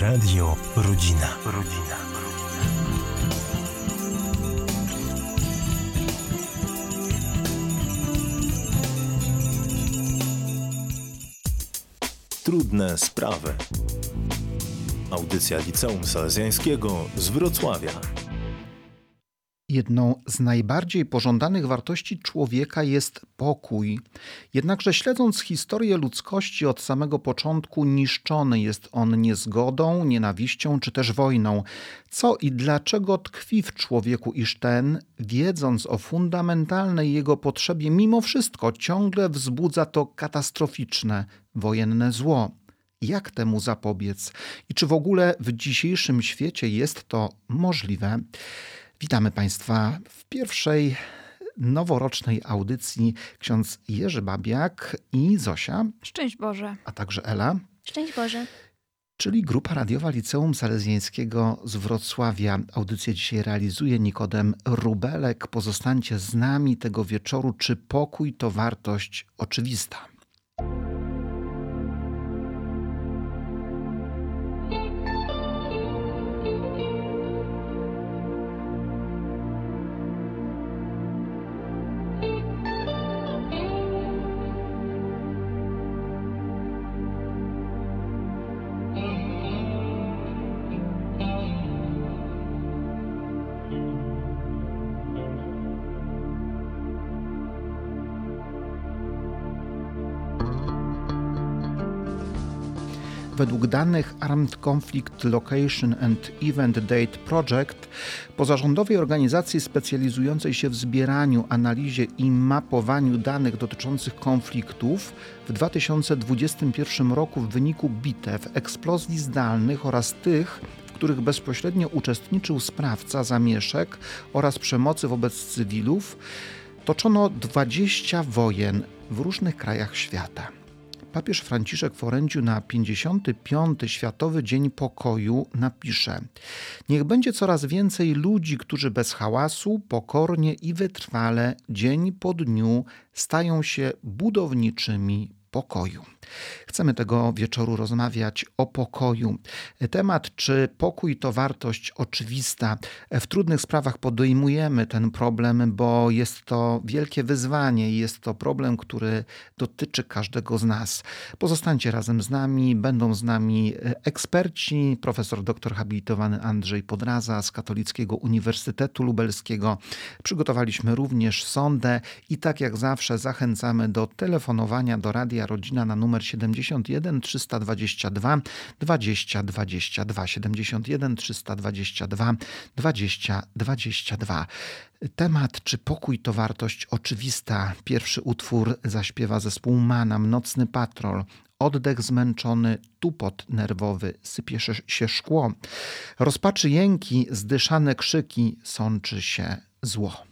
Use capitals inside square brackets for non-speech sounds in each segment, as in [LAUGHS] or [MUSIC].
Radio Rodzina. Rodzina. Trudne sprawy. Audycja Liceum Salezjańskiego z Wrocławia. Jedną z najbardziej pożądanych wartości człowieka jest pokój. Jednakże śledząc historię ludzkości od samego początku, niszczony jest on niezgodą, nienawiścią czy też wojną. Co i dlaczego tkwi w człowieku, iż ten, wiedząc o fundamentalnej jego potrzebie, mimo wszystko ciągle wzbudza to katastroficzne, wojenne zło? Jak temu zapobiec? I czy w ogóle w dzisiejszym świecie jest to możliwe? Witamy Państwa w pierwszej noworocznej audycji ksiądz Jerzy Babiak i Zosia. Szczęść Boże. A także Ela. Szczęść Boże. Czyli grupa radiowa Liceum Salezjańskiego z Wrocławia. Audycję dzisiaj realizuje Nikodem Rubelek. Pozostańcie z nami tego wieczoru. Czy pokój to wartość oczywista? Według danych Armed Conflict Location and Event Date Project, pozarządowej organizacji specjalizującej się w zbieraniu, analizie i mapowaniu danych dotyczących konfliktów, w 2021 roku w wyniku bitew, eksplozji zdalnych oraz tych, w których bezpośrednio uczestniczył sprawca zamieszek oraz przemocy wobec cywilów, toczono 20 wojen w różnych krajach świata papież Franciszek w orędziu na 55. Światowy Dzień Pokoju napisze: Niech będzie coraz więcej ludzi, którzy bez hałasu, pokornie i wytrwale, dzień po dniu stają się budowniczymi pokoju. Chcemy tego wieczoru rozmawiać o pokoju. Temat, czy pokój to wartość oczywista. W trudnych sprawach podejmujemy ten problem, bo jest to wielkie wyzwanie i jest to problem, który dotyczy każdego z nas. Pozostańcie razem z nami, będą z nami eksperci, profesor doktor habilitowany Andrzej Podraza z Katolickiego Uniwersytetu Lubelskiego. Przygotowaliśmy również sondę i tak jak zawsze zachęcamy do telefonowania do Radia Rodzina na numer 71 322 20 22 71 322 20 22. Temat, czy pokój to wartość oczywista. Pierwszy utwór zaśpiewa zespół Manam, Nocny Patrol. Oddech zmęczony, tupot nerwowy, sypie się szkło. Rozpaczy jęki, zdyszane krzyki, sączy się zło.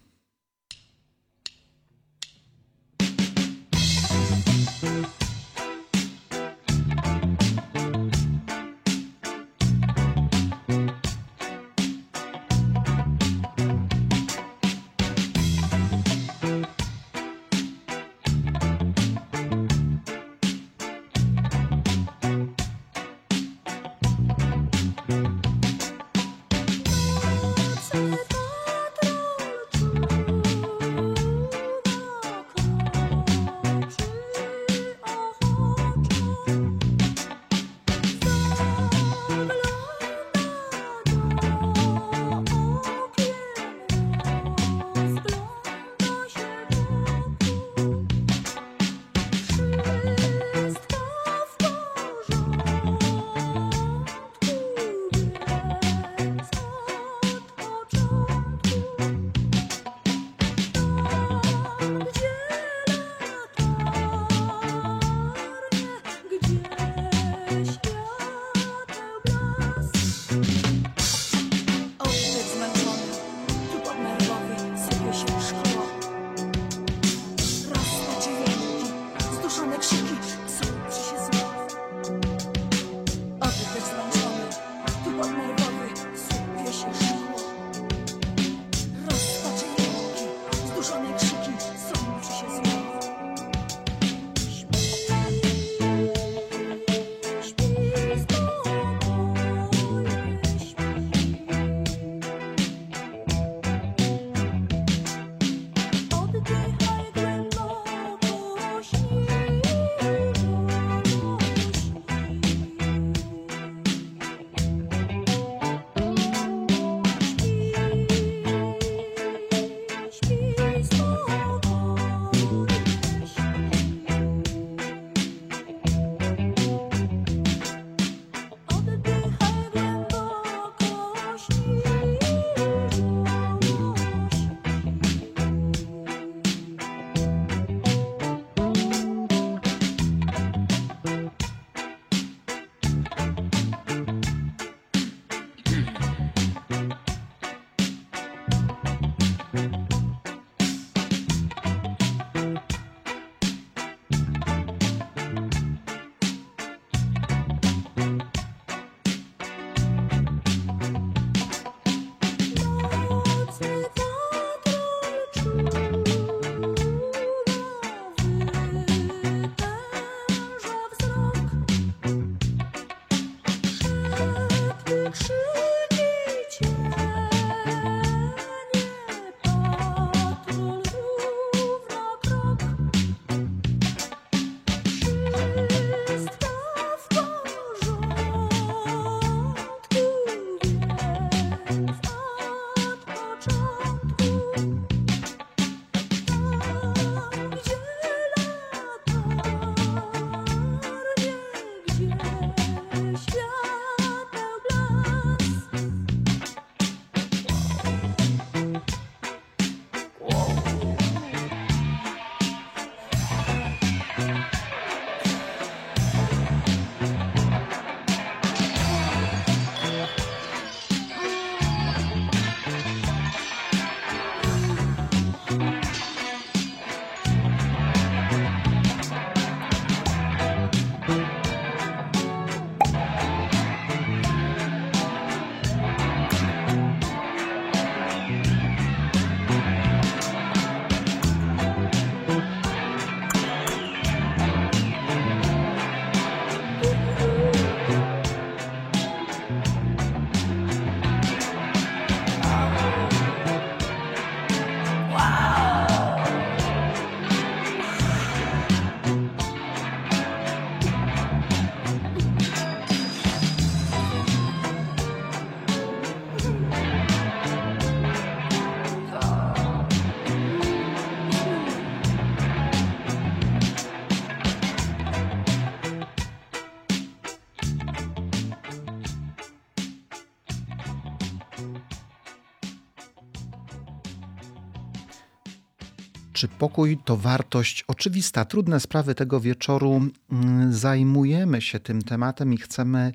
Czy pokój to wartość oczywista? Trudne sprawy tego wieczoru. Mm, zajmujemy się tym tematem i chcemy,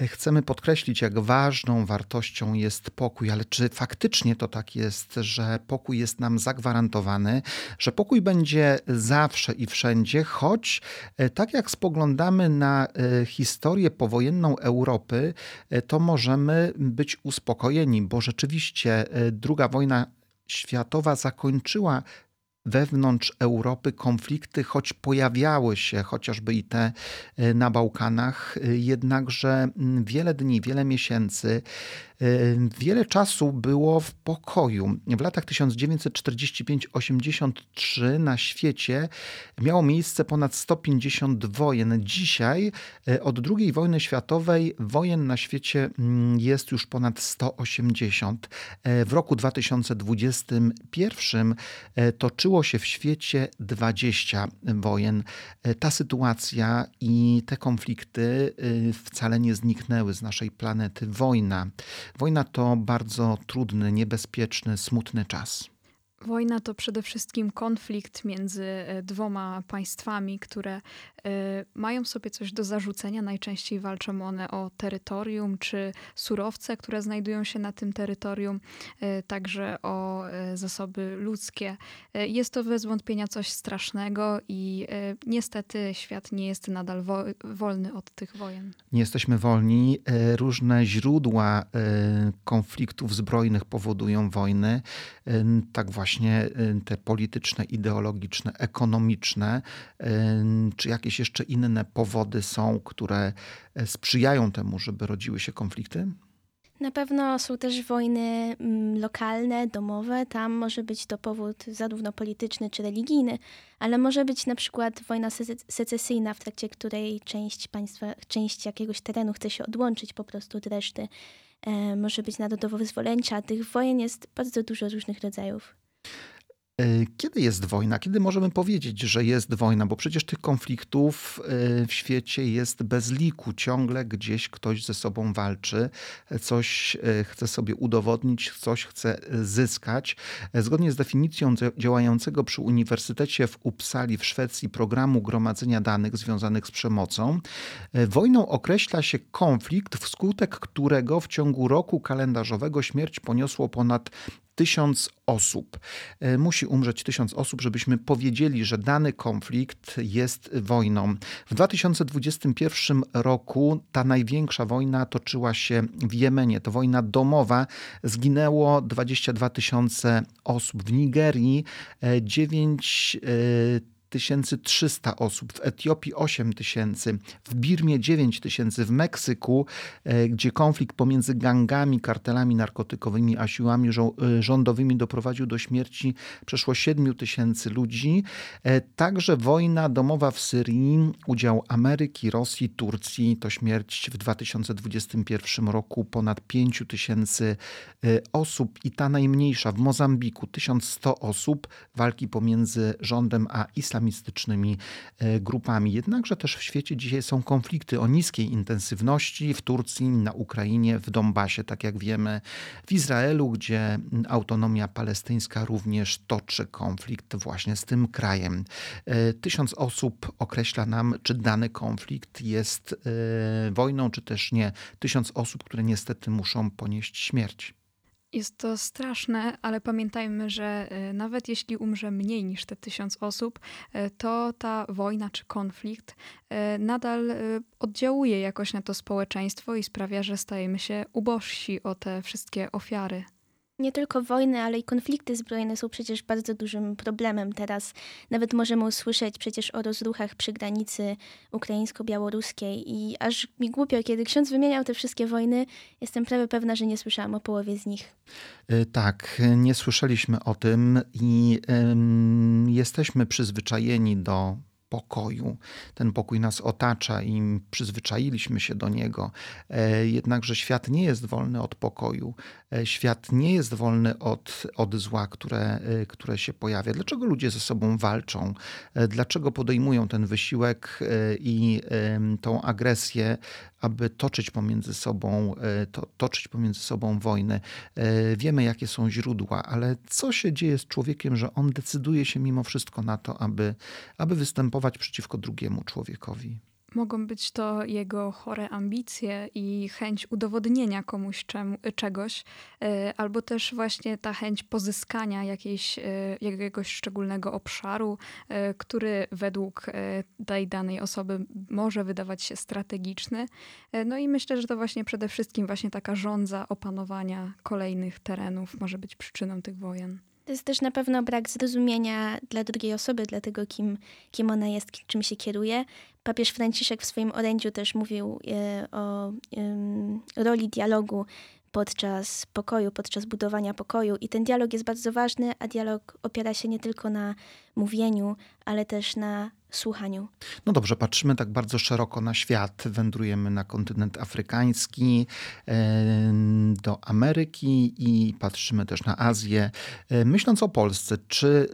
chcemy podkreślić, jak ważną wartością jest pokój. Ale czy faktycznie to tak jest, że pokój jest nam zagwarantowany, że pokój będzie zawsze i wszędzie, choć e, tak jak spoglądamy na e, historię powojenną Europy, e, to możemy być uspokojeni, bo rzeczywiście druga wojna światowa zakończyła wewnątrz Europy konflikty, choć pojawiały się chociażby i te e, na Bałkanach, e, jednakże wiele dni, wiele miesięcy Wiele czasu było w pokoju. W latach 1945-83 na świecie miało miejsce ponad 150 wojen. Dzisiaj, e, od II wojny światowej, wojen na świecie mm, jest już ponad 180. E, w roku 2021 e, toczyło się w świecie 20 wojen. Ta sytuacja i te konflikty wcale nie zniknęły z naszej planety. Wojna Wojna to bardzo trudny, niebezpieczny, smutny czas. Wojna to przede wszystkim konflikt między e, dwoma państwami, które e, mają sobie coś do zarzucenia. Najczęściej walczą one o terytorium czy surowce, które znajdują się na tym terytorium, e, także o zasoby ludzkie. Jest to bez wątpienia coś strasznego i niestety świat nie jest nadal wo wolny od tych wojen. Nie jesteśmy wolni. Różne źródła konfliktów zbrojnych powodują wojny. Tak właśnie właśnie y, te polityczne, ideologiczne, ekonomiczne, y, czy jakieś jeszcze inne powody są, które e, sprzyjają temu, żeby rodziły się konflikty? Na pewno są też wojny mm, lokalne, domowe. Tam może być to powód zarówno polityczny czy religijny, ale może być na przykład wojna secesyjna, w trakcie której część państwa, część jakiegoś terenu chce się odłączyć po prostu od reszty. E, może być narodowo-wyzwoleńcza. Tych wojen jest bardzo dużo różnych rodzajów. E, kiedy jest wojna? Kiedy możemy powiedzieć, że jest wojna? Bo przecież tych konfliktów e, w świecie jest bez liku. Ciągle gdzieś ktoś ze sobą walczy, coś e, chce sobie udowodnić, coś chce zyskać. Zgodnie z definicją działającego przy Uniwersytecie w Uppsali w Szwecji programu gromadzenia danych związanych z przemocą, wojną określa się konflikt, wskutek którego w ciągu roku kalendarzowego śmierć poniosło ponad tysiąc osób. E, musi umrzeć tysiąc osób, żebyśmy powiedzieli, że dany konflikt jest wojną. W 2021 roku ta największa wojna toczyła się w Jemenie. To wojna domowa. Zginęło 22 tysiące osób. W Nigerii 9 300 osób, w Etiopii 8 tysięcy, w Birmie 9 tysięcy, w Meksyku, e, gdzie konflikt pomiędzy gangami, kartelami narkotykowymi a siłami e, rządowymi doprowadził do śmierci przeszło 7 tysięcy ludzi. E, także wojna domowa w Syrii, udział Ameryki, Rosji, Turcji, to śmierć w 2021 roku ponad 5 tysięcy osób i ta najmniejsza w Mozambiku 1100 osób, walki pomiędzy rządem a islamistycznym islamistycznymi e, grupami. Jednakże też w świecie dzisiaj są konflikty o niskiej intensywności w Turcji, na Ukrainie, w Donbasie, tak jak wiemy, w Izraelu, gdzie autonomia palestyńska również toczy konflikt właśnie z tym krajem. E, tysiąc osób określa nam, czy dany konflikt jest e, wojną, czy też nie. Tysiąc osób, które niestety muszą ponieść śmierć. Jest to straszne, ale pamiętajmy, że e, nawet jeśli umrze mniej niż te tysiąc osób, e, to ta wojna czy konflikt e, nadal oddziałuje jakoś na to społeczeństwo i sprawia, że stajemy się ubożsi o te wszystkie ofiary. Nie tylko wojny, ale i konflikty zbrojne są przecież bardzo dużym problemem teraz. Nawet możemy usłyszeć przecież o rozruchach przy granicy ukraińsko-białoruskiej i aż mi głupio, kiedy ksiądz wymieniał te wszystkie wojny, jestem prawie pewna, że nie słyszałam o połowie z nich. E, tak, nie słyszeliśmy o tym i jesteśmy przyzwyczajeni do pokoju. Ten pokój nas otacza i przyzwyczailiśmy się do niego. E, jednakże świat nie jest wolny od pokoju. E, świat nie jest wolny od, od zła, które, e, które się pojawia. Dlaczego ludzie ze sobą walczą? Dlaczego podejmują ten wysiłek i tą agresję, aby toczyć pomiędzy sobą, to, toczyć pomiędzy sobą wojny. Wiemy, jakie są źródła, ale co się dzieje z człowiekiem, że on decyduje się mimo wszystko na to, aby, aby występować przeciwko drugiemu człowiekowi? Mogą być to jego chore ambicje i chęć udowodnienia komuś czemu, czegoś, e, albo też właśnie ta chęć pozyskania jakiejś, e, jakiegoś szczególnego obszaru, e, który według tej danej osoby może wydawać się strategiczny. No i myślę, że to właśnie przede wszystkim właśnie taka żądza opanowania kolejnych terenów może być przyczyną tych wojen. To jest też na pewno brak zrozumienia dla drugiej osoby, dla tego, kim, kim ona jest, czym się kieruje. Papież Franciszek w swoim orędziu też mówił e, o e, roli dialogu podczas pokoju, podczas budowania pokoju. I ten dialog jest bardzo ważny, a dialog opiera się nie tylko na mówieniu, ale też na słuchaniu. No dobrze, patrzymy tak bardzo szeroko na świat. Wędrujemy na kontynent afrykański, do Ameryki i patrzymy też na Azję. E, myśląc o Polsce, czy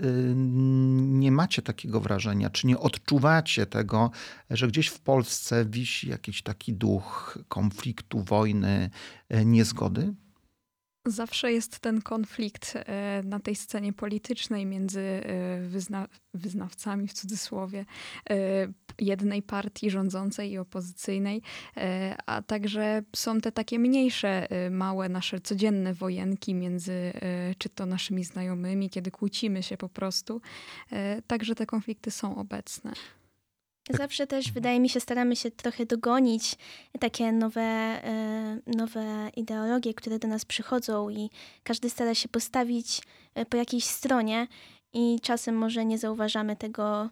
nie macie takiego wrażenia, czy nie odczuwacie tego, że gdzieś w Polsce wisi jakiś taki duch konfliktu, wojny, e, niezgody? Zawsze jest ten konflikt e, na tej scenie politycznej między e, wyzna wyznawcami, w cudzysłowie, e, jednej partii rządzącej i opozycyjnej, a także są te takie mniejsze, małe nasze codzienne wojenki między czy to naszymi znajomymi, kiedy kłócimy się po prostu. Także te konflikty są obecne. Zawsze też, wydaje mi się, staramy się trochę dogonić takie nowe, e, nowe ideologie, które do nas przychodzą i każdy stara się postawić e, po jakiejś stronie i czasem może nie zauważamy tego,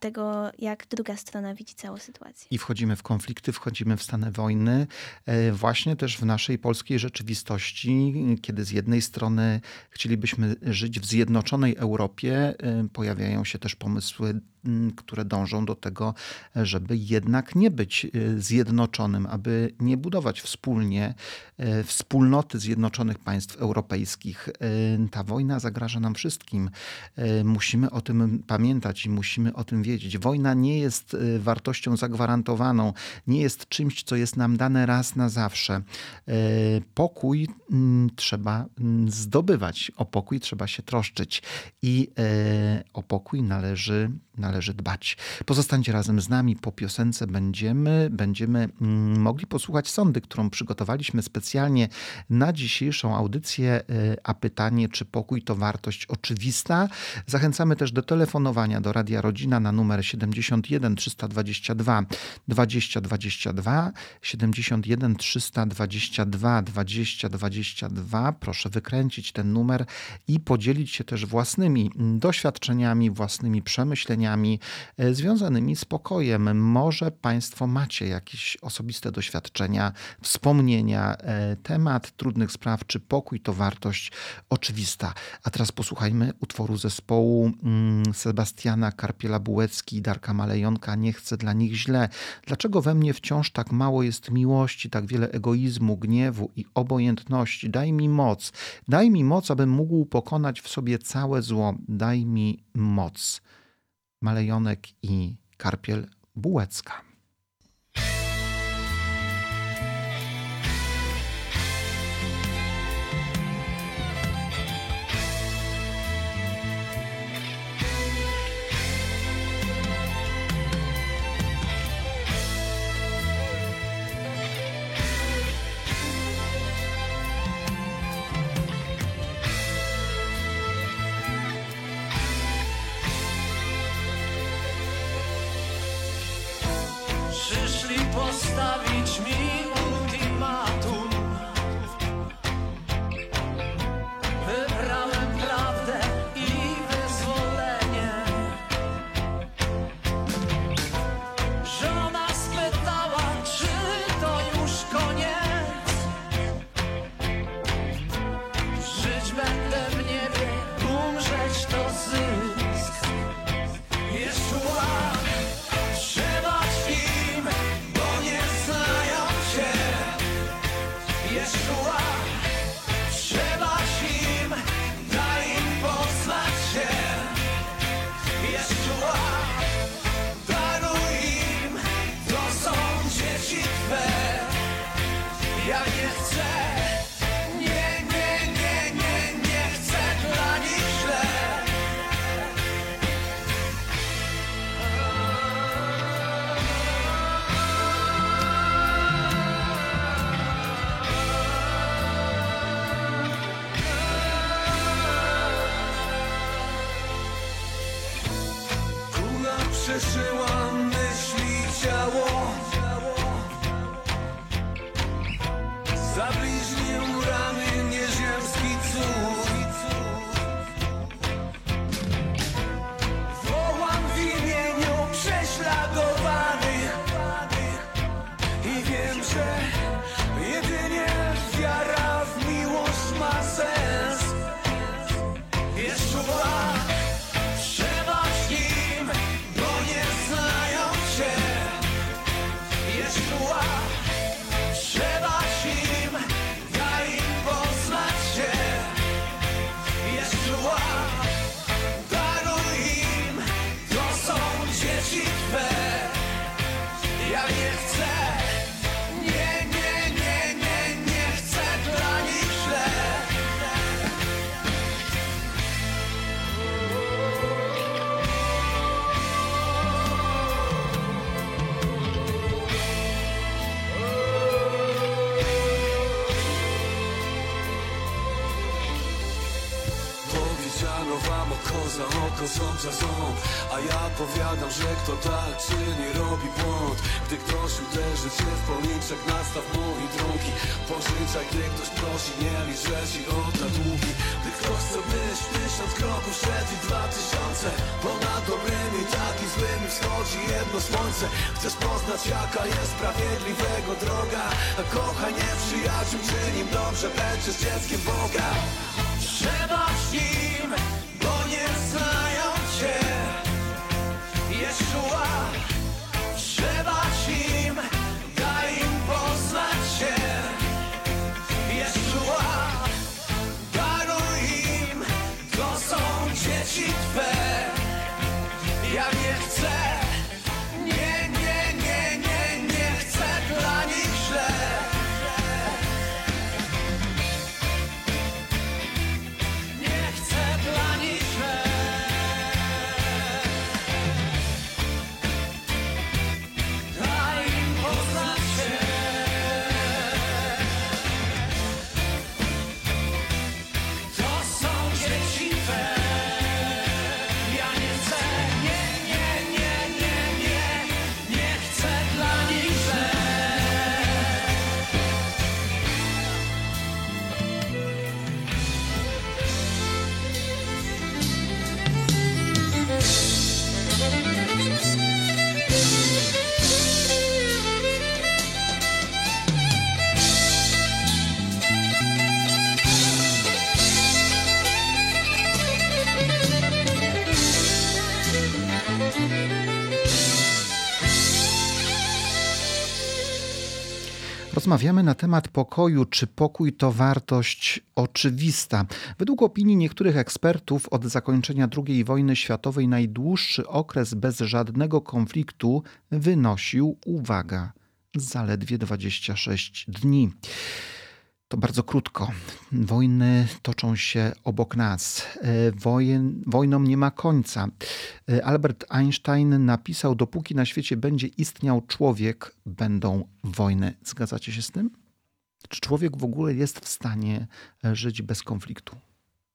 tego, jak druga strona widzi całą sytuację. I wchodzimy w konflikty, wchodzimy w stany wojny, e, właśnie też w naszej polskiej rzeczywistości, kiedy z jednej strony chcielibyśmy żyć w zjednoczonej Europie, pojawiają się też pomysły które dążą do tego, żeby jednak nie być e, zjednoczonym, aby nie budować wspólnie e, wspólnoty Zjednoczonych Państw Europejskich. E, ta wojna zagraża nam wszystkim. Musimy o tym pamiętać i musimy o tym wiedzieć. Wojna nie jest wartością zagwarantowaną, nie jest czymś, co jest nam dane raz na zawsze. Pokój trzeba zdobywać, o pokój trzeba się troszczyć i o pokój należy należy dbać. Pozostańcie razem z nami. Po piosence będziemy, będziemy mm, mogli posłuchać sądy, którą przygotowaliśmy specjalnie na dzisiejszą audycję. E, a pytanie, czy pokój to wartość oczywista? Zachęcamy też do telefonowania do Radia Rodzina na numer 71 322 2022 71 322 2022. Proszę wykręcić ten numer i podzielić się też własnymi doświadczeniami, własnymi przemyśleniami E, związanymi z pokojem. Może Państwo macie jakieś osobiste doświadczenia, wspomnienia, e, temat trudnych spraw, czy pokój to wartość oczywista. A teraz posłuchajmy utworu zespołu mm, Sebastiana Karpiela-Bułecki i Darka Malejonka Nie chcę dla nich źle. Dlaczego we mnie wciąż tak mało jest miłości, tak wiele egoizmu, gniewu i obojętności? Daj mi moc. Daj mi moc, abym mógł pokonać w sobie całe zło. Daj mi moc. Malejonek i Karpiel Bułecka. Trzeba Rozmawiamy na temat pokoju. Czy pokój to wartość oczywista? Według opinii niektórych ekspertów, od zakończenia II wojny światowej najdłuższy okres bez żadnego konfliktu wynosił, uwaga, zaledwie 26 dni. To bardzo krótko. Wojny toczą się obok nas. E, Wojen, wojnom nie ma końca. E, Albert Einstein napisał: Dopóki na świecie będzie istniał człowiek, będą wojny. Zgadzacie się z tym? Czy człowiek w ogóle jest w stanie żyć bez konfliktu?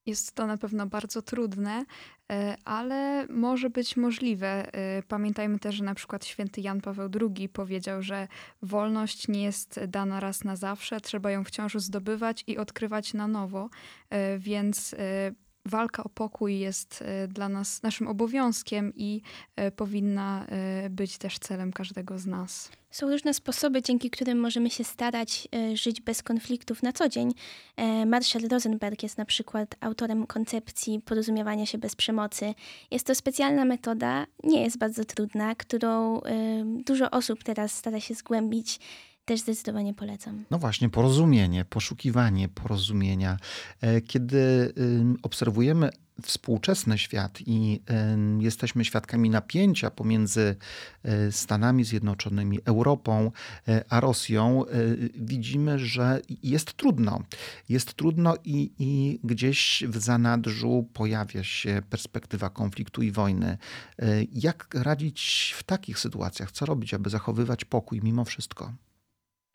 Jest to na pewno bardzo trudne, e, ale może być możliwe. E, Pamiętajmy też, że na przykład święty Jan Paweł II powiedział, że wolność nie jest dana raz na zawsze, trzeba ją wciąż zdobywać i odkrywać na nowo, E, więc walka o pokój jest e, dla nas naszym obowiązkiem i e, powinna e, być też celem każdego z nas. Są różne sposoby, dzięki którym możemy się starać żyć bez konfliktów na co dzień. Marshall Rosenberg jest na przykład autorem koncepcji porozumiewania się bez przemocy. Jest to specjalna metoda, nie jest bardzo trudna, którą dużo osób teraz stara się zgłębić. Też zdecydowanie polecam. No właśnie, porozumienie, poszukiwanie porozumienia. E, Kiedy obserwujemy współczesny świat i jesteśmy świadkami napięcia pomiędzy e, Stanami Zjednoczonymi, Europą e, a Rosją, widzimy, że jest trudno. Jest trudno i, i gdzieś w zanadrzu pojawia się perspektywa konfliktu i wojny. Jak radzić w takich sytuacjach? Co robić, aby zachowywać pokój mimo wszystko?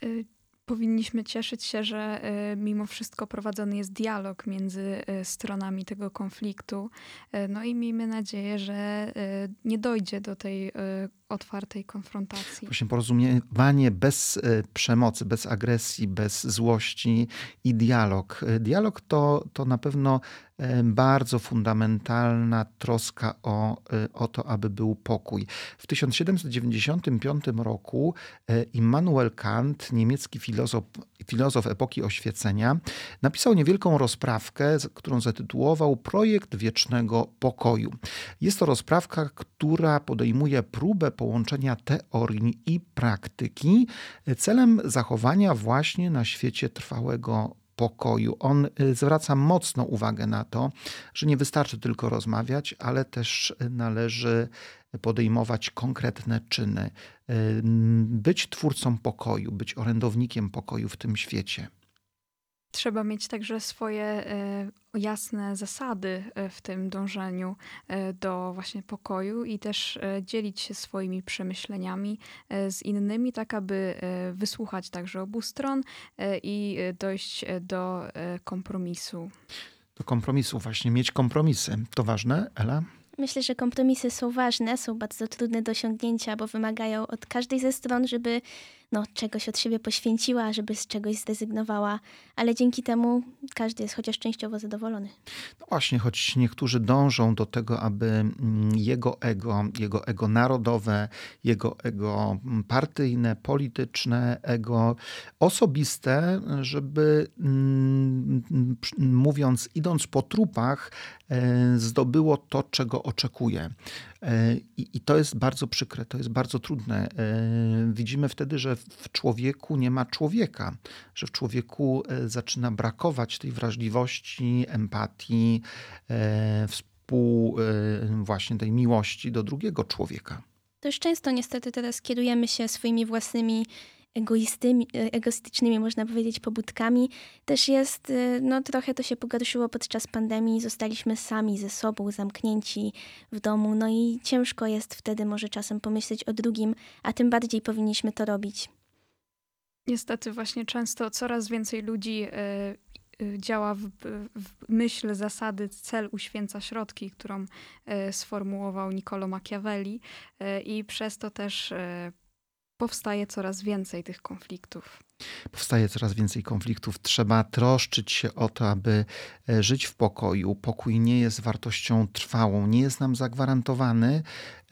Y, powinniśmy cieszyć się, że e, mimo wszystko prowadzony jest dialog między e, stronami tego konfliktu. No i miejmy nadzieję, że nie dojdzie do tej otwartej konfrontacji. Właśnie porozumiewanie bez przemocy, bez agresji, bez złości i dialog. Dialog to, to na pewno bardzo fundamentalna troska o, o to, aby był pokój. W 1795 roku Immanuel Kant, niemiecki filozof, filozof epoki oświecenia, napisał niewielką rozprawkę, którą zatytułował Projekt Wiecznego Pokoju. Jest to rozprawka, która podejmuje próbę połączenia teorii i praktyki celem zachowania właśnie na świecie trwałego pokoju. On y, zwraca mocno uwagę na to, że nie wystarczy tylko rozmawiać, ale też należy podejmować konkretne czyny, y, być twórcą pokoju, być orędownikiem pokoju w tym świecie. Trzeba mieć także swoje y, jasne zasady w tym dążeniu do właśnie pokoju i też dzielić się swoimi przemyśleniami z innymi, tak aby wysłuchać także obu stron i dojść do kompromisu. Do kompromisu, właśnie mieć kompromisy. To ważne, Ela? Myślę, że kompromisy są ważne, są bardzo trudne do osiągnięcia, bo wymagają od każdej ze stron, żeby no, czegoś od siebie poświęciła, żeby z czegoś zrezygnowała, ale dzięki temu każdy jest chociaż częściowo zadowolony. No właśnie, choć niektórzy dążą do tego, aby mm, jego ego, jego ego narodowe, jego ego mm, partyjne, polityczne, ego osobiste, żeby mm, mówiąc, idąc po trupach, e, zdobyło to, czego oczekuje. E, I, I, to jest bardzo przykre, to jest bardzo trudne. E, widzimy wtedy, że w człowieku nie ma człowieka, że w człowieku e, zaczyna brakować tej wrażliwości, empatii, współ, właśnie tej miłości do drugiego człowieka. Dość często niestety teraz kierujemy się swoimi własnymi egoistycznymi, można powiedzieć, pobudkami, też jest, y, no trochę to się pogorszyło podczas pandemii, zostaliśmy sami ze sobą, zamknięci w domu, no i ciężko jest wtedy może czasem pomyśleć o drugim, a tym bardziej powinniśmy to robić. Niestety właśnie często coraz więcej ludzi y, działa w, w, myśl zasady cel uświęca środki, którą sformułował Niccolo Machiavelli i przez to też powstaje coraz więcej tych konfliktów. Powstaje coraz więcej konfliktów. Trzeba troszczyć się o to, aby e, żyć w pokoju. Pokój nie jest wartością trwałą, nie jest nam zagwarantowany.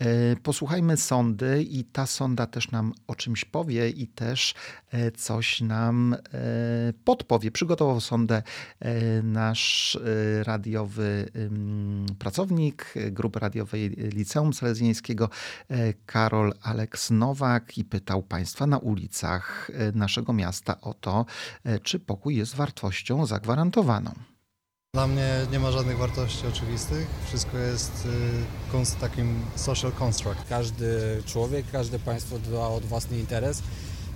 E, posłuchajmy sądy, i ta sonda też nam o czymś powie, i też e, coś nam podpowie. Przygotował sondę nasz radiowy pracownik grupy radiowej Liceum Salezjańskiego, Karol Aleks Nowak, i pytał Państwa na ulicach naszego miasta o to, e, czy pokój jest wartością zagwarantowaną. Dla mnie nie ma żadnych wartości oczywistych. Wszystko jest y, takim social construct. Każdy człowiek, każde państwo dba o własny interes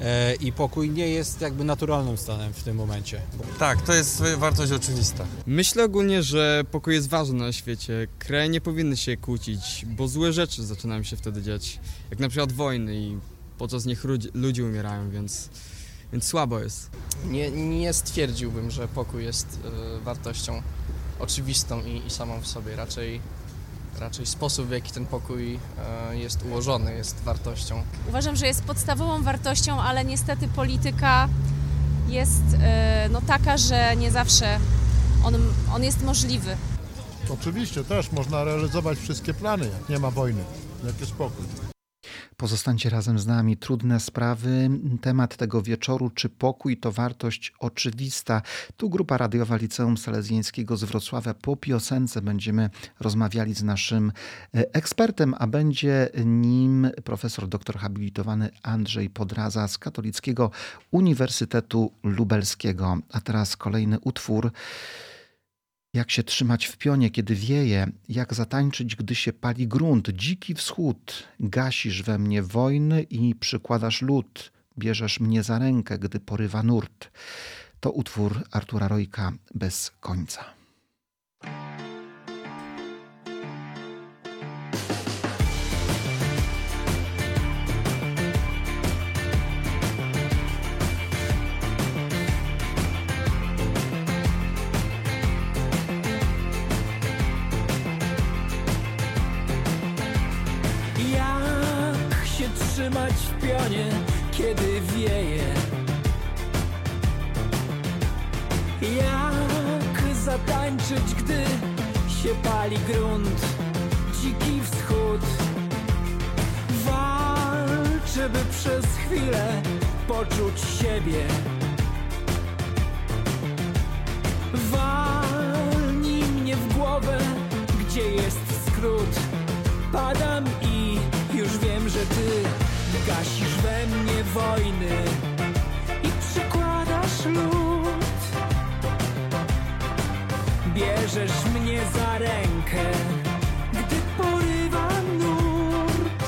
e, i pokój nie jest jakby naturalnym stanem w tym momencie. Tak, to jest wartość oczywista. Myślę ogólnie, że pokój jest ważny na świecie. Kraje nie powinny się kłócić, bo złe rzeczy zaczynają się wtedy dziać. Jak na przykład wojny i podczas nich ludzie umierają, więc więc słabo jest. Nie, nie stwierdziłbym, że pokój jest y, wartością oczywistą i, i, samą w sobie. Raczej, raczej sposób, w jaki ten pokój y, jest ułożony, jest wartością. Uważam, że jest podstawową wartością, ale niestety polityka jest y, no, taka, że nie zawsze on, on jest możliwy. Oczywiście też można realizować wszystkie plany, jak nie ma wojny, jak jest pokój. Pozostańcie razem z nami. Trudne sprawy. Temat tego wieczoru, czy pokój to wartość oczywista. Tu grupa radiowa Liceum Salezjańskiego z Wrocławia. Po piosence będziemy rozmawiali z naszym e, ekspertem, a będzie nim profesor doktor habilitowany Andrzej Podraza z Katolickiego Uniwersytetu Lubelskiego. A teraz kolejny utwór jak się trzymać w pionie, kiedy wieje, jak zatańczyć, gdy się pali grunt, dziki wschód, gasisz we mnie wojny i przykładasz lód, bierzesz mnie za rękę, gdy porywa nurt. To utwór Artura Rojka bez końca. Wieje Jak zatańczyć, gdy się pali grunt? Dziki wschód. Walczę, by przez chwilę poczuć siebie. Walnij mnie w głowę, gdzie jest skrót. Padam i już wiem, że ty gasisz we mnie wojny i przykładasz lód. Bierzesz mnie za rękę, gdy porywa nurt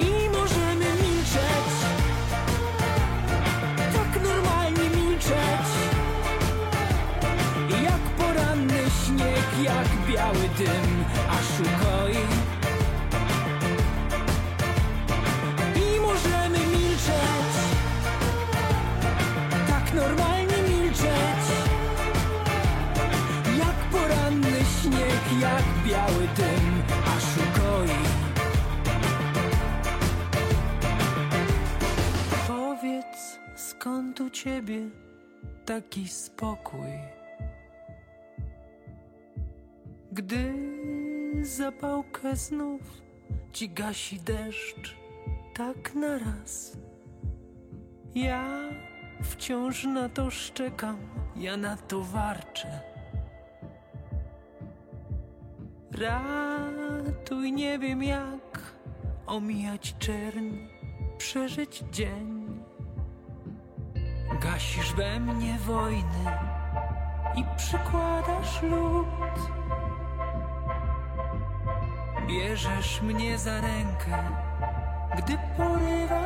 i możemy milczeć, tak normalnie milczeć, jak poranny śnieg, jak biały dym, aż ukoi. Jak biały dym, aż ukoi. Powiedz, skąd u ciebie taki spokój? Gdy zapałkę znów ci gasi deszcz, tak naraz. Ja wciąż na to szczekam, ja na to warczę. Ratuj, nie wiem jak omijać czerń, przeżyć dzień. Gasisz we mnie wojny i przykładasz lód. Bierzesz mnie za rękę, gdy porywa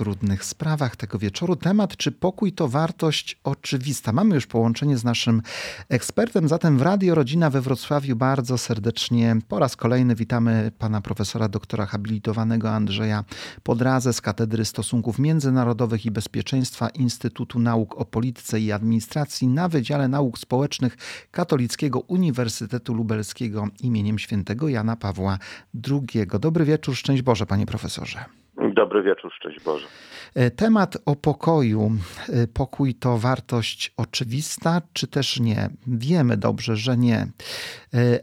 trudnych sprawach tego wieczoru. Temat, czy pokój to wartość oczywista. Mamy już połączenie z naszym ekspertem, zatem w Radio Rodzina we Wrocławiu bardzo serdecznie po raz kolejny witamy pana profesora doktora habilitowanego Andrzeja Podrazę z Katedry Stosunków Międzynarodowych i Bezpieczeństwa Instytutu Nauk o Polityce i Administracji na Wydziale Nauk Społecznych Katolickiego Uniwersytetu Lubelskiego imieniem świętego Jana Pawła II. Dobry wieczór, szczęść Boże panie profesorze. Dobry wieczór, szczęść Boże. E, Temat o pokoju. E, Pokój to wartość oczywista, czy też nie? Wiemy dobrze, że nie. E,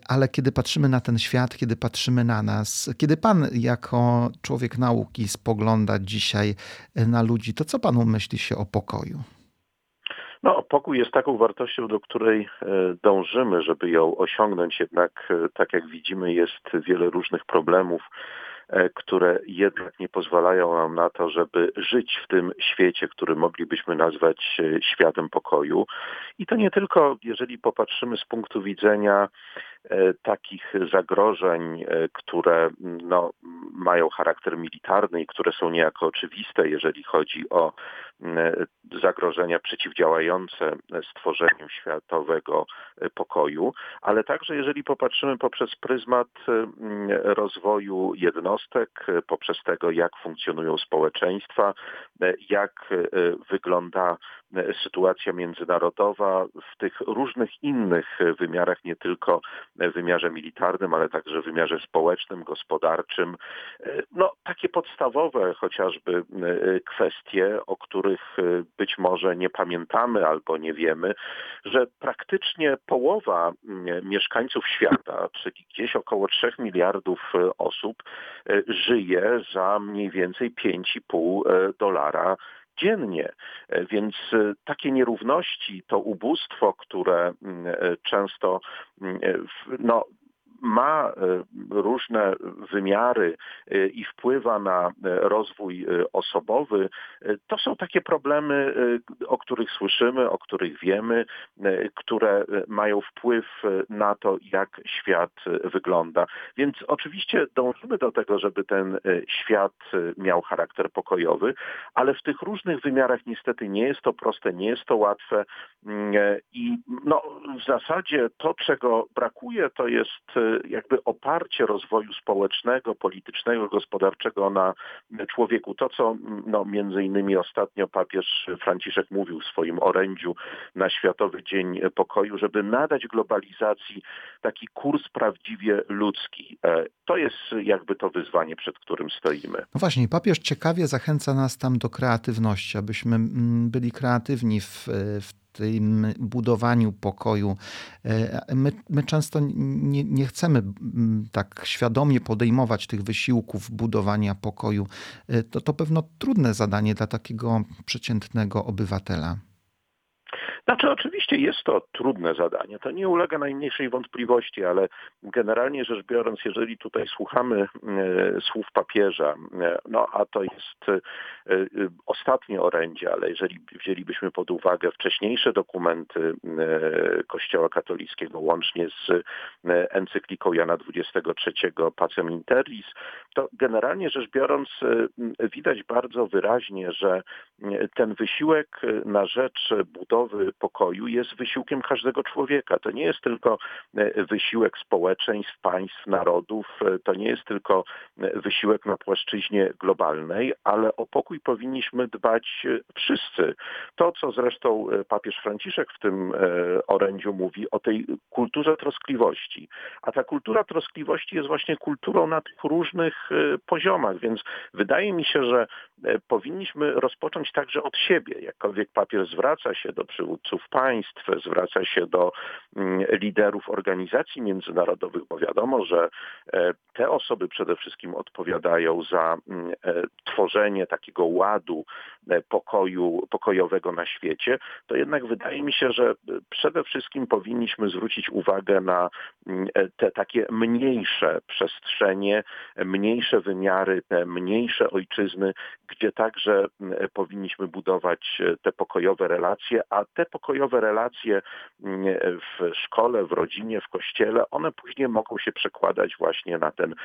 Ale kiedy patrzymy na ten świat, kiedy patrzymy na nas, kiedy Pan jako człowiek nauki spogląda dzisiaj na ludzi, to co Panu myśli się o pokoju? No, pokój jest taką wartością, do której dążymy, żeby ją osiągnąć, jednak tak jak widzimy jest wiele różnych problemów, które jednak nie pozwalają nam na to, żeby żyć w tym świecie, który moglibyśmy nazwać e, światem pokoju. I to nie tylko, jeżeli popatrzymy z punktu widzenia takich zagrożeń, które no, mają charakter militarny i które są niejako oczywiste, jeżeli chodzi o zagrożenia przeciwdziałające stworzeniu światowego pokoju, ale także jeżeli popatrzymy poprzez pryzmat rozwoju jednostek, poprzez tego, jak funkcjonują społeczeństwa, jak wygląda sytuacja międzynarodowa w tych różnych innych wymiarach, nie tylko wymiarze militarnym, ale także wymiarze społecznym, gospodarczym. No, takie podstawowe chociażby kwestie, o których być może nie pamiętamy albo nie wiemy, że praktycznie połowa mieszkańców świata, czyli gdzieś około 3 miliardów osób, żyje za mniej więcej 5,5 dolara dziennie. Więc takie nierówności, to ubóstwo, które często no, ma e, różne wymiary e, i wpływa na e, rozwój osobowy, to są takie problemy, o których słyszymy, o których wiemy, które mają wpływ na to, jak świat wygląda. Więc oczywiście dążymy do tego, żeby ten świat miał charakter pokojowy, ale w tych różnych wymiarach niestety nie jest to proste, nie jest to łatwe mm, i no, w zasadzie to, czego brakuje, to jest jakby oparcie rozwoju społecznego, politycznego, gospodarczego na człowieku. To, co no, między innymi ostatnio papież Franciszek mówił w swoim orędziu na Światowy Dzień Pokoju, żeby nadać globalizacji taki kurs prawdziwie ludzki. E, to jest jakby to wyzwanie, przed którym stoimy. No właśnie, papież ciekawie zachęca nas tam do kreatywności, abyśmy mm, byli kreatywni w, w tym budowaniu pokoju. E, my, my często nie, nie, chcemy tak świadomie podejmować tych wysiłków budowania pokoju. E, to, to pewno trudne zadanie dla takiego przeciętnego obywatela. Znaczy oczywiście jest to trudne zadanie, to nie ulega najmniejszej wątpliwości, ale generalnie rzecz biorąc, jeżeli tutaj słuchamy e, słów papieża, e, no a to jest e, ostatnie orędzie, ale jeżeli wzięlibyśmy pod uwagę wcześniejsze dokumenty Kościoła katolickiego łącznie z encykliką Jana XXIII Pacem Interis, to generalnie rzecz biorąc widać bardzo wyraźnie, że ten wysiłek na rzecz budowy pokoju jest wysiłkiem każdego człowieka. To nie jest tylko e, wysiłek społeczeństw, państw, narodów, e, to nie jest tylko e, wysiłek na płaszczyźnie globalnej, ale o pokój powinniśmy dbać wszyscy. To, co zresztą papież Franciszek w tym orędziu mówi o tej kulturze troskliwości. A ta kultura troskliwości jest właśnie kulturą na tych różnych poziomach, więc wydaje mi się, że powinniśmy rozpocząć także od siebie. Jakkolwiek papież zwraca się do przywódców przywódców państw, zwraca się do mm, liderów organizacji międzynarodowych, bo wiadomo, że e, te osoby przede wszystkim odpowiadają za mm, e, tworzenie takiego ładu e, pokoju, pokojowego na świecie, to jednak wydaje mi się, że przede wszystkim powinniśmy zwrócić uwagę na mm, te takie mniejsze przestrzenie, mniejsze wymiary, te mniejsze ojczyzny, gdzie także powinniśmy budować te pokojowe relacje, a te pokojowe relacje mm, w szkole, w rodzinie, w kościele, one później mogą się przekładać właśnie na ten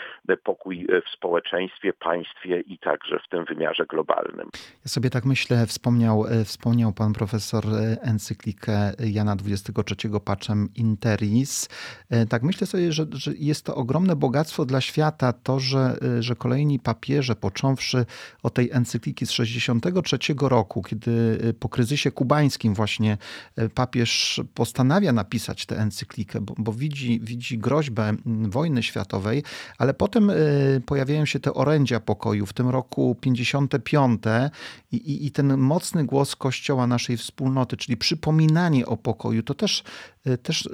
pokój w społeczeństwie, państwie i także w tym wymiarze globalnym. Ja sobie tak myślę, wspomniał, e, wspomniał pan profesor e, encyklikę Jana XXIII Pacem Interis. E, tak myślę sobie, że, że jest to ogromne bogactwo dla świata to, że, że kolejni papieże, począwszy od tej encykliki z 63 roku, kiedy po kryzysie kubańskim właśnie E, papież postanawia napisać tę encyklikę, bo, bo widzi, widzi groźbę wojny światowej, ale potem e, pojawiają się te orędzia pokoju, w tym roku 55 i, i, i ten mocny głos Kościoła naszej wspólnoty, czyli przypominanie o pokoju, to też, e, też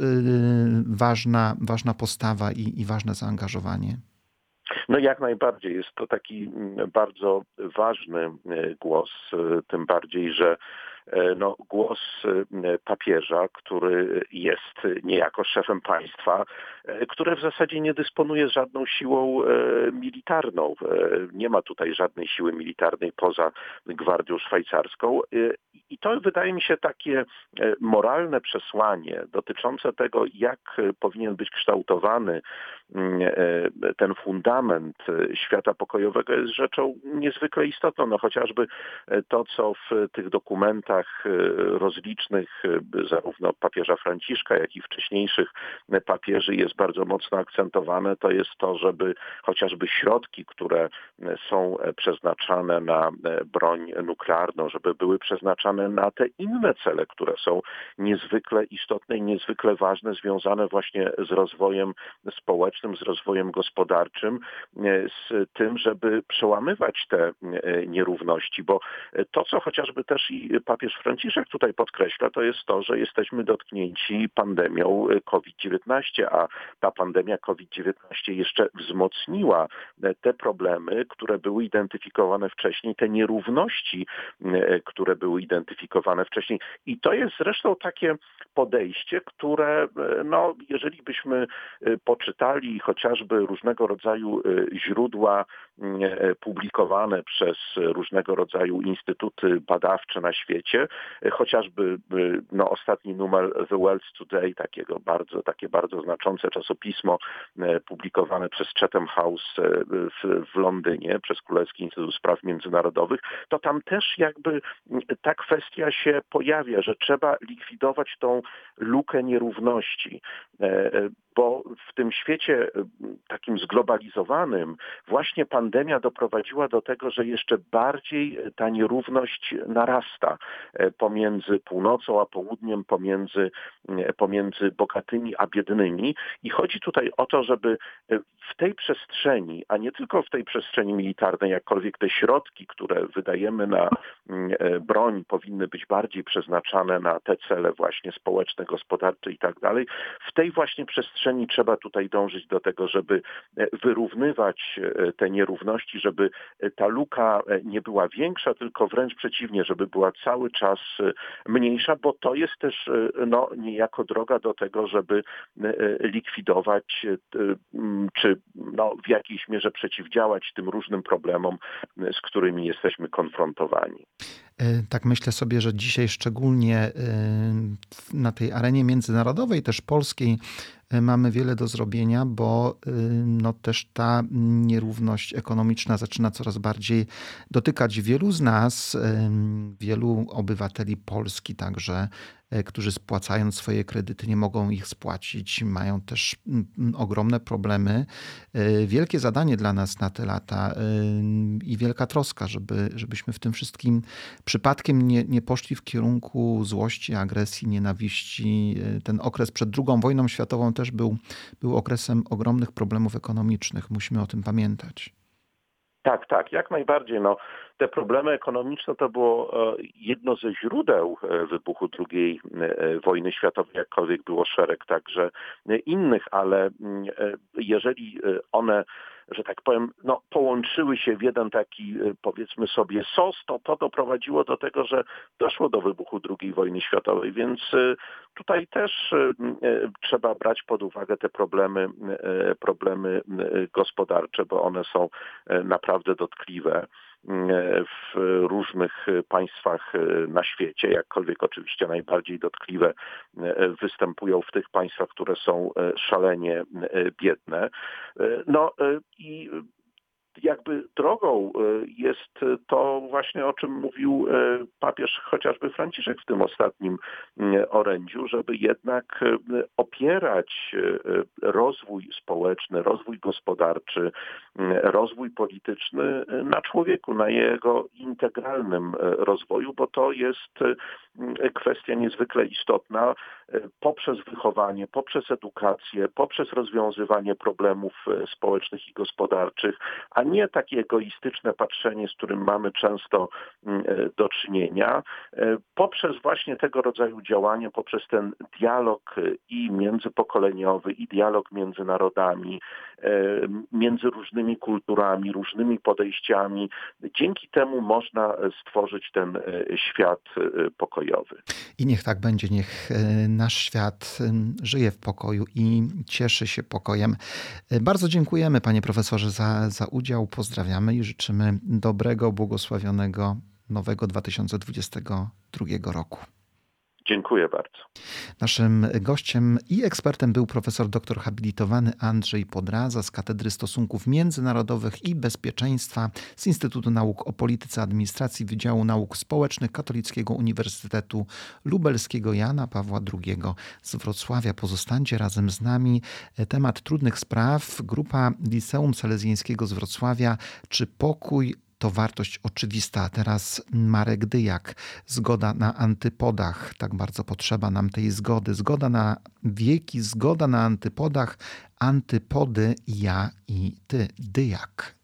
ważna, ważna postawa i, i ważne zaangażowanie. No jak najbardziej. Jest to taki bardzo ważny głos, tym bardziej, że no, głos e, papieża, który jest niejako szefem państwa, e, które w zasadzie nie dysponuje żadną siłą militarną. Nie ma tutaj żadnej siły militarnej poza Gwardią Szwajcarską i to wydaje mi się takie moralne przesłanie dotyczące tego, jak powinien być kształtowany ten fundament świata pokojowego jest rzeczą niezwykle istotną. No chociażby to, co w tych dokumentach rozlicznych zarówno papieża Franciszka, jak i wcześniejszych papieży jest bardzo mocno akcentowane, to jest to, żeby chociażby środki, które są przeznaczane na broń nuklearną, żeby były przeznaczane na te inne cele, które są niezwykle istotne i niezwykle ważne, związane właśnie z rozwojem społecznym, z rozwojem gospodarczym, z tym, żeby przełamywać te nierówności, bo to, co chociażby też i papież Franciszek tutaj podkreśla, to jest to, że jesteśmy dotknięci pandemią COVID-19, a ta pandemia COVID-19 jeszcze wzmocniła te problemy, które były identyfikowane wcześniej, te nierówności, które były identyfikowane wcześniej. I to jest zresztą takie podejście, które, no, jeżeli byśmy poczytali chociażby różnego rodzaju źródła publikowane przez różnego rodzaju instytuty badawcze na świecie, chociażby no, ostatni numer The World Today, takiego bardzo, takie bardzo znaczące czasopismo publikowane przez Chatham House w, w Londynie, przez Królewski Instytut Spraw Międzynarodowych, to tam też jakby ta kwestia się pojawia, że trzeba likwidować tą lukę nierówności bo w tym świecie takim zglobalizowanym właśnie pandemia doprowadziła do tego, że jeszcze bardziej ta nierówność narasta pomiędzy północą a południem, pomiędzy, pomiędzy bogatymi a biednymi. I chodzi tutaj o to, żeby w tej przestrzeni, a nie tylko w tej przestrzeni militarnej, jakkolwiek te środki, które wydajemy na broń, powinny być bardziej przeznaczane na te cele właśnie społeczne, gospodarcze i tak dalej, w tej właśnie przestrzeni przestrzeni trzeba tutaj dążyć do tego, żeby e, wyrównywać e, te nierówności, żeby e, ta luka nie była większa, tylko wręcz przeciwnie, żeby była cały czas mniejsza, bo to jest też no, niejako droga do tego, żeby likwidować czy no, w jakiejś mierze przeciwdziałać tym różnym problemom, z którymi jesteśmy konfrontowani. Tak myślę sobie, że dzisiaj szczególnie na tej arenie międzynarodowej, też polskiej, mamy wiele do zrobienia, bo y, no też ta nierówność ekonomiczna zaczyna coraz bardziej dotykać wielu z nas, wielu obywateli Polski także którzy spłacając swoje kredyty nie mogą ich spłacić, mają też mm, mm, ogromne problemy. E, wielkie zadanie dla nas na te lata e, i wielka troska, żeby, żebyśmy w tym wszystkim przypadkiem nie, nie poszli w kierunku złości, agresji, nienawiści. Ten okres przed II wojną światową też był, był okresem ogromnych problemów ekonomicznych. Musimy o tym pamiętać. Tak, tak, jak najbardziej. No, te problemy ekonomiczne to było e, jedno ze źródeł e, wybuchu II e, wojny światowej, jakkolwiek było szereg także innych, ale mm, jeżeli one że tak powiem, no, połączyły się w jeden taki, powiedzmy sobie, sos, to to doprowadziło do tego, że doszło do wybuchu II wojny światowej, więc tutaj też trzeba brać pod uwagę te problemy, problemy gospodarcze, bo one są naprawdę dotkliwe w różnych państwach na świecie, jakkolwiek oczywiście najbardziej dotkliwe występują w tych państwach, które są szalenie biedne. No i jakby drogą e, jest to właśnie o czym mówił e, papież chociażby Franciszek w tym ostatnim orędziu, żeby jednak e, opierać rozwój społeczny, rozwój gospodarczy, rozwój polityczny na człowieku, na jego integralnym rozwoju, bo to jest kwestia niezwykle istotna poprzez wychowanie, poprzez edukację, poprzez rozwiązywanie problemów społecznych i gospodarczych, a nie takie egoistyczne patrzenie, z którym mamy często mm, e, do czynienia, e, poprzez właśnie tego rodzaju działania, poprzez ten dialog e, i międzypokoleniowy, i dialog między narodami, między różnymi kulturami, różnymi podejściami. Dzięki temu można stworzyć ten świat pokojowy. I niech tak będzie, niech nasz świat żyje w pokoju i cieszy się pokojem. Bardzo dziękujemy, panie profesorze, za, za udział udział. Pozdrawiamy i życzymy dobrego, błogosławionego nowego 2022 roku. Dziękuję bardzo. Naszym gościem i ekspertem był profesor doktor habilitowany Andrzej Podraza z Katedry Stosunków Międzynarodowych i Bezpieczeństwa z Instytutu Nauk o Polityce Administracji Wydziału Nauk Społecznych Katolickiego Uniwersytetu Lubelskiego Jana Pawła II z Wrocławia. Pozostańcie razem z nami. Temat trudnych spraw. Grupa Liceum Salezjańskiego z Wrocławia. Czy pokój to wartość oczywista. Teraz Marek Dyjak, zgoda na antypodach. Tak bardzo potrzeba nam tej zgody. Zgoda na wieki, zgoda na antypodach. Antypody ja i ty. Dyjak.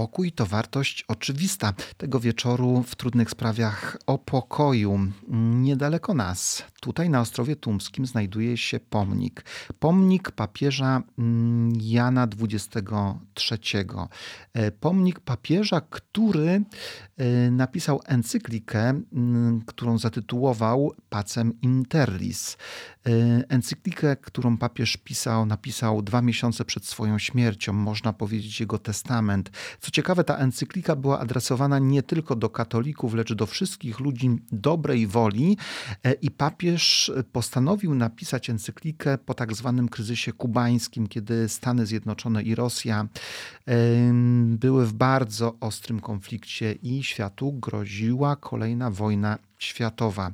Pokój to wartość oczywista. Tego wieczoru w trudnych sprawach o pokoju. Niedaleko nas, tutaj na Ostrowie Tumskim, znajduje się pomnik. Pomnik papieża mm, Jana XXIII. E, pomnik papieża, który e, napisał encyklikę, mm, którą zatytułował Pacem Interlis. E, encyklikę, którą papież pisał, napisał dwa miesiące przed swoją śmiercią, można powiedzieć jego testament. Co ciekawe, ta encyklika była adresowana nie tylko do katolików, lecz do wszystkich ludzi dobrej woli e, i papież postanowił napisać encyklikę po tak zwanym kryzysie kubańskim, kiedy Stany Zjednoczone i Rosja były w bardzo ostrym konflikcie i światu groziła kolejna wojna światowa.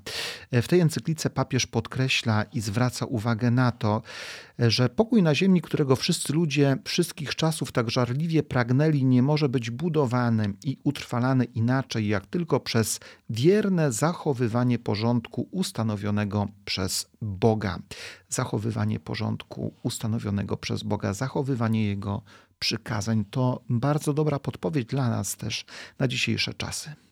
W tej encyklice papież podkreśla i zwraca uwagę na to, że pokój na ziemi, którego wszyscy ludzie wszystkich czasów tak żarliwie pragnęli, nie może być budowany i utrwalany inaczej, jak tylko przez wierne zachowywanie porządku ustanowionego przez Boga. Zachowywanie porządku ustanowionego przez Boga, zachowywanie Jego przykazań to bardzo dobra podpowiedź dla nas też na dzisiejsze czasy.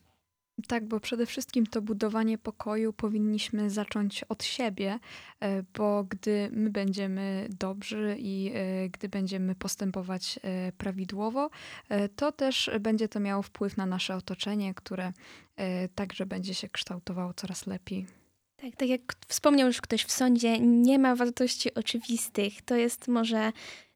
Tak, bo przede wszystkim to budowanie pokoju powinniśmy zacząć od siebie, e, bo gdy my będziemy dobrzy i e, gdy będziemy postępować e, prawidłowo, to też będzie to miało wpływ na nasze otoczenie, które także będzie się kształtowało coraz lepiej. Tak, tak jak wspomniał już ktoś w sądzie, nie ma wartości oczywistych. To jest może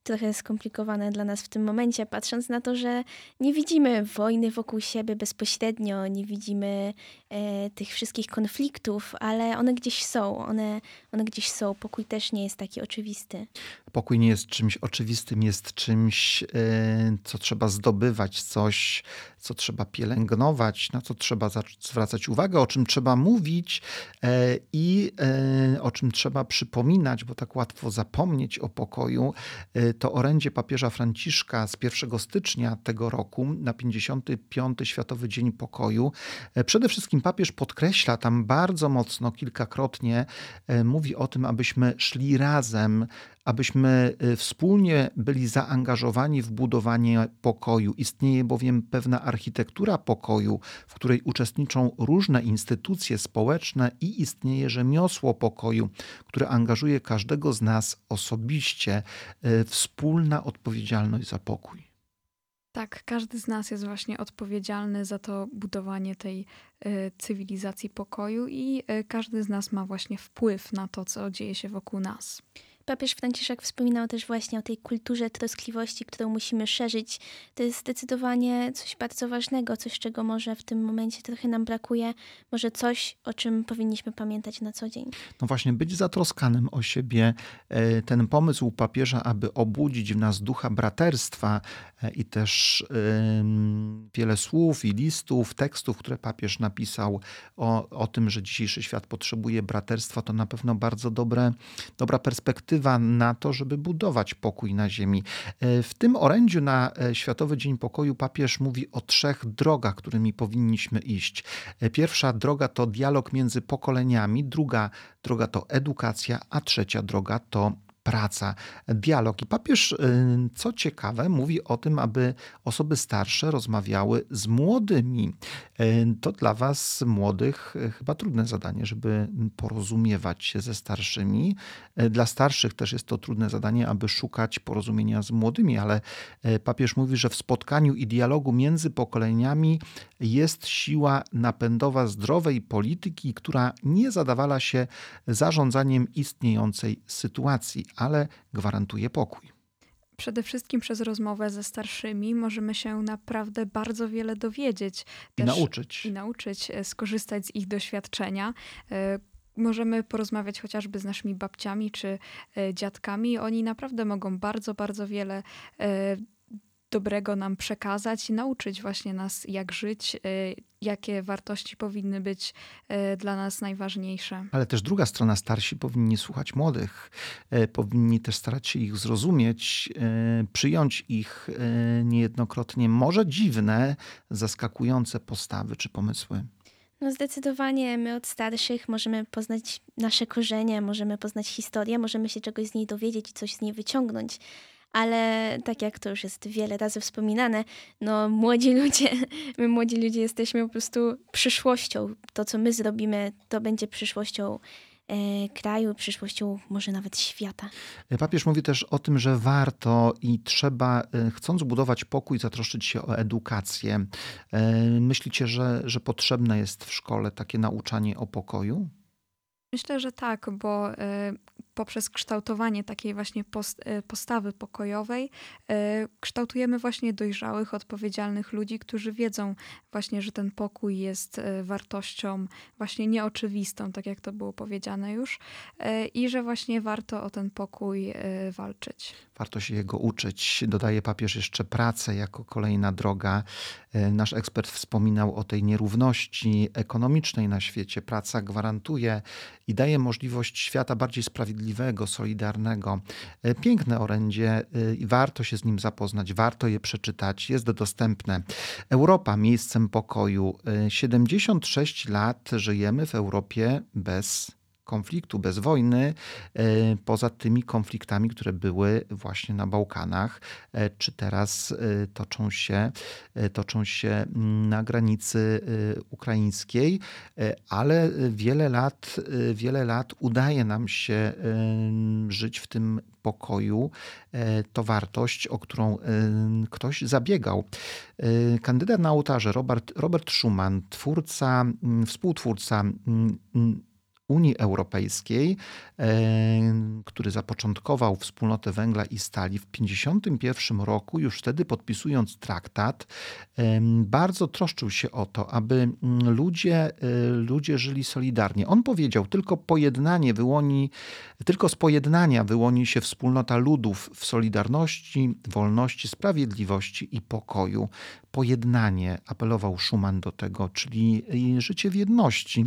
trochę skomplikowane dla nas w tym momencie, patrząc na to, że nie widzimy wojny wokół siebie bezpośrednio, nie widzimy e, tych wszystkich konfliktów, ale one gdzieś są, one, one gdzieś są. Pokój też nie jest taki oczywisty. Pokój nie jest czymś oczywistym, jest czymś, e, co trzeba zdobywać, coś, co trzeba pielęgnować, na co trzeba zwracać uwagę, o czym trzeba mówić e, i e, o czym trzeba przypominać, bo tak łatwo zapomnieć o pokoju. To orędzie papieża Franciszka z 1 stycznia tego roku na 55. Światowy Dzień Pokoju. Przede wszystkim papież podkreśla tam bardzo mocno, kilkakrotnie, mówi o tym, abyśmy szli razem, abyśmy wspólnie byli zaangażowani w budowanie pokoju. Istnieje bowiem pewna architektura pokoju, w której uczestniczą różne instytucje społeczne i istnieje rzemiosło pokoju, które angażuje każdego z nas osobiście. Y, wspólna odpowiedzialność za pokój. Tak, każdy z nas jest właśnie odpowiedzialny za to budowanie tej y, cywilizacji pokoju i y, każdy z nas ma właśnie wpływ na to, co dzieje się wokół nas. Papież Franciszek wspominał też właśnie o tej kulturze troskliwości, którą musimy szerzyć. To jest zdecydowanie coś bardzo ważnego, coś, czego może w tym momencie trochę nam brakuje, może coś, o czym powinniśmy pamiętać na co dzień. No właśnie, być zatroskanym o siebie. E, ten pomysł papieża, aby obudzić w nas ducha braterstwa i też wiele słów i listów, tekstów, które papież napisał o, o tym, że dzisiejszy świat potrzebuje braterstwa, to na pewno bardzo dobre, dobra perspektywa na to, żeby budować pokój na ziemi. E, w tym orędziu na e, Światowy Dzień Pokoju papież mówi o trzech drogach, którymi powinniśmy iść. E, pierwsza droga to dialog między pokoleniami, druga droga to edukacja, a trzecia droga to praca, dialog. I papież, y, co ciekawe, mówi o tym, aby osoby starsze rozmawiały z młodymi. Y, to dla Was, młodych, y, chyba trudne zadanie, żeby porozumiewać się ze starszymi. Dla starszych też jest to trudne zadanie, aby szukać porozumienia z młodymi, ale papież mówi, że w spotkaniu i dialogu między pokoleniami jest siła napędowa zdrowej polityki, która nie zadawala się zarządzaniem istniejącej sytuacji, ale gwarantuje pokój. Przede wszystkim przez rozmowę ze starszymi możemy się naprawdę bardzo wiele dowiedzieć. I nauczyć. I nauczyć, e, skorzystać z ich doświadczenia e, możemy porozmawiać chociażby z naszymi babciami czy e, dziadkami. Oni naprawdę mogą bardzo, bardzo wiele dobrego nam przekazać i nauczyć właśnie nas, jak żyć, y, jakie wartości powinny być y, dla nas najważniejsze. Ale też druga strona, starsi powinni słuchać młodych, y, powinni też starać się ich zrozumieć, przyjąć ich niejednokrotnie może dziwne, zaskakujące postawy czy pomysły. No zdecydowanie my od starszych możemy poznać nasze korzenie, możemy poznać historię, możemy się czegoś z niej dowiedzieć i coś z niej wyciągnąć ale tak jak to już jest wiele razy wspominane, no młodzi ludzie, [LAUGHS] my młodzi ludzie jesteśmy po prostu przyszłością. To, co my zrobimy, to będzie przyszłością e, kraju, przyszłością może nawet świata. Papież mówi też o tym, że warto i trzeba, e, chcąc budować pokój, zatroszczyć się o edukację. E, myślicie, że, że potrzebne jest w szkole takie nauczanie o pokoju? Myślę, że tak, bo poprzez kształtowanie takiej właśnie postawy pokojowej kształtujemy właśnie dojrzałych, odpowiedzialnych ludzi, którzy wiedzą właśnie, że ten pokój jest wartością właśnie nieoczywistą, tak jak to było powiedziane już, i że właśnie warto o ten pokój walczyć. Warto się jego uczyć. Dodaje papież jeszcze pracę jako kolejna droga. Nasz ekspert wspominał o tej nierówności ekonomicznej na świecie. Praca gwarantuje i daje możliwość świata bardziej sprawiedliwego, solidarnego. E, piękne orędzie e, i warto się z nim zapoznać, warto je przeczytać, jest dostępne. Europa miejscem pokoju. 76 e, lat żyjemy w Europie bez konfliktu, bez wojny, e, poza tymi konfliktami, które były właśnie na Bałkanach, e, czy teraz e, toczą się, toczą się na granicy ukraińskiej, ale wiele lat, wiele lat udaje nam się żyć w tym pokoju. To wartość, o którą ktoś zabiegał. Kandydat na ołtarze Robert, Robert Schuman, twórca, współtwórca Unii Europejskiej, e, który zapoczątkował wspólnotę węgla i stali w 1951 roku, już wtedy podpisując traktat, e, bardzo troszczył się o to, aby mm, ludzie, e, ludzie żyli solidarnie. On powiedział, tylko pojednanie wyłoni, tylko z pojednania wyłoni się wspólnota ludów w solidarności, wolności, sprawiedliwości i pokoju pojednanie, apelował Schumann do tego, czyli życie w jedności.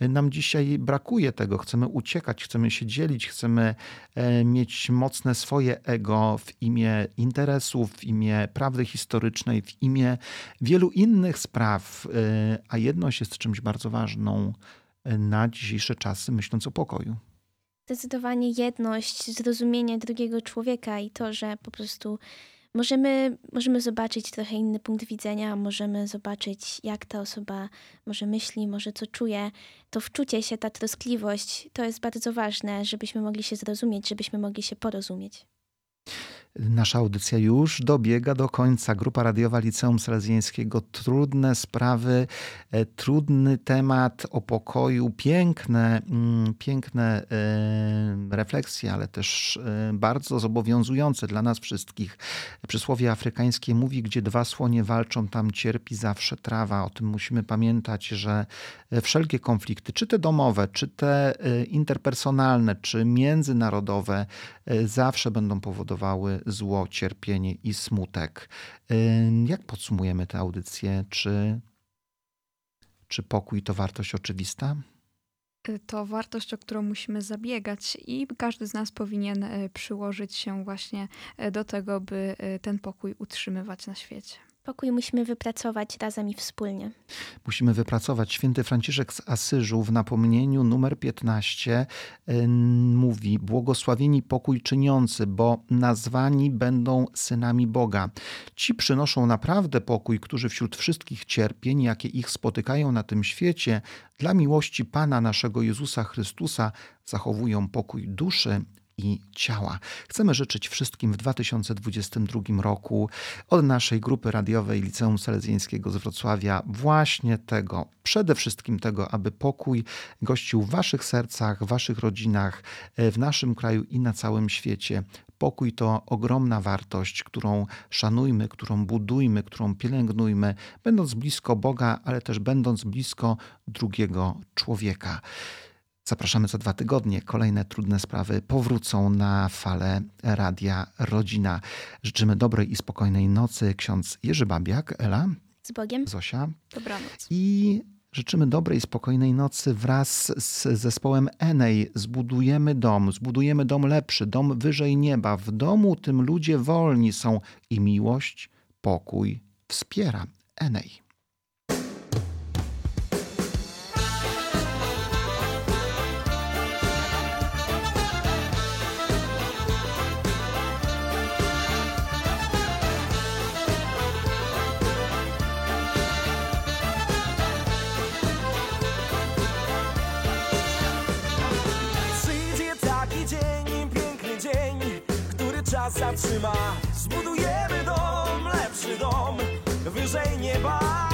Nam dzisiaj brakuje tego, chcemy uciekać, chcemy się dzielić, chcemy e, mieć mocne swoje ego w imię interesów, w imię prawdy historycznej, w imię wielu innych spraw, e, a jedność jest czymś bardzo ważną e, na dzisiejsze czasy, myśląc o pokoju. Zdecydowanie jedność, zrozumienie drugiego człowieka i to, że po prostu możemy, możemy zobaczyć trochę inny punkt widzenia, możemy zobaczyć, jak ta osoba może myśli, może co czuje. To wczucie się, ta troskliwość, to jest bardzo ważne, żebyśmy mogli się zrozumieć, żebyśmy mogli się porozumieć. Nasza audycja już dobiega do końca. Grupa radiowa Liceum Salezjańskiego. Trudne sprawy, e, trudny temat o pokoju, piękne, mm, piękne e, refleksje, ale też e, bardzo zobowiązujące dla nas wszystkich. Przysłowie afrykańskie mówi, gdzie dwa słonie walczą, tam cierpi zawsze trawa. O tym musimy pamiętać, że wszelkie konflikty, czy te domowe, czy te interpersonalne, czy międzynarodowe, zawsze będą powodowały zło, cierpienie i smutek. Jak podsumujemy tę audycję? Czy, czy pokój to wartość oczywista? To wartość, o którą musimy zabiegać, i każdy z nas powinien e, przyłożyć się właśnie e, do tego, by ten pokój utrzymywać na świecie. Pokój musimy wypracować razem i wspólnie. Musimy wypracować. Święty Franciszek z Asyżu w napomnieniu numer 15 y, mówi: Błogosławieni pokój czyniący, bo nazwani będą synami Boga. Ci przynoszą naprawdę pokój, którzy wśród wszystkich cierpień, jakie ich spotykają na tym świecie, dla miłości Pana naszego Jezusa Chrystusa zachowują pokój duszy i ciała. Chcemy życzyć wszystkim w 2022 roku od naszej grupy radiowej Liceum Salezjańskiego z Wrocławia właśnie tego, przede wszystkim tego, aby pokój gościł w waszych sercach, w waszych rodzinach, e, w naszym kraju i na całym świecie. Pokój to ogromna wartość, którą szanujmy, którą budujmy, którą pielęgnujmy, będąc blisko Boga, ale też będąc blisko drugiego człowieka. Zapraszamy za dwa tygodnie. Kolejne trudne sprawy powrócą na falę Radia Rodzina. Życzymy dobrej i spokojnej nocy. Ksiądz Jerzy Babiak, Ela. Z Bogiem. Zosia. Dobranoc. I życzymy dobrej, spokojnej nocy wraz z zespołem Enej. Zbudujemy dom, zbudujemy dom lepszy, dom wyżej nieba. W domu tym ludzie wolni są i miłość, pokój wspiera. Enej. Zatrzyma Zbudujemy dom, lepszy dom Wyżej nieba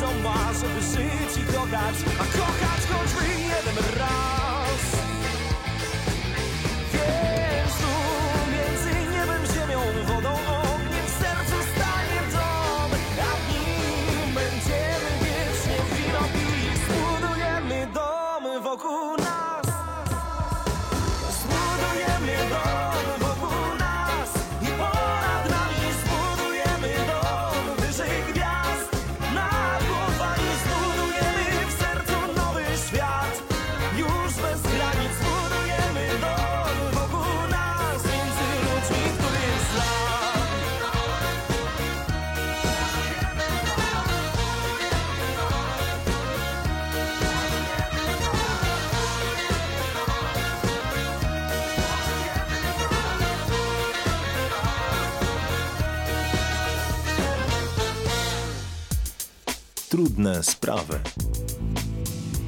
co ma, żeby żyć i kochać, a kochać choć jeden raz. trudne sprawy.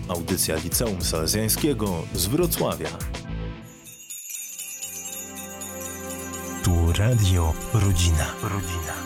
Audycja Liceum Salezjańskiego z Wrocławia. Tu Radio Rodzina. Rodzina.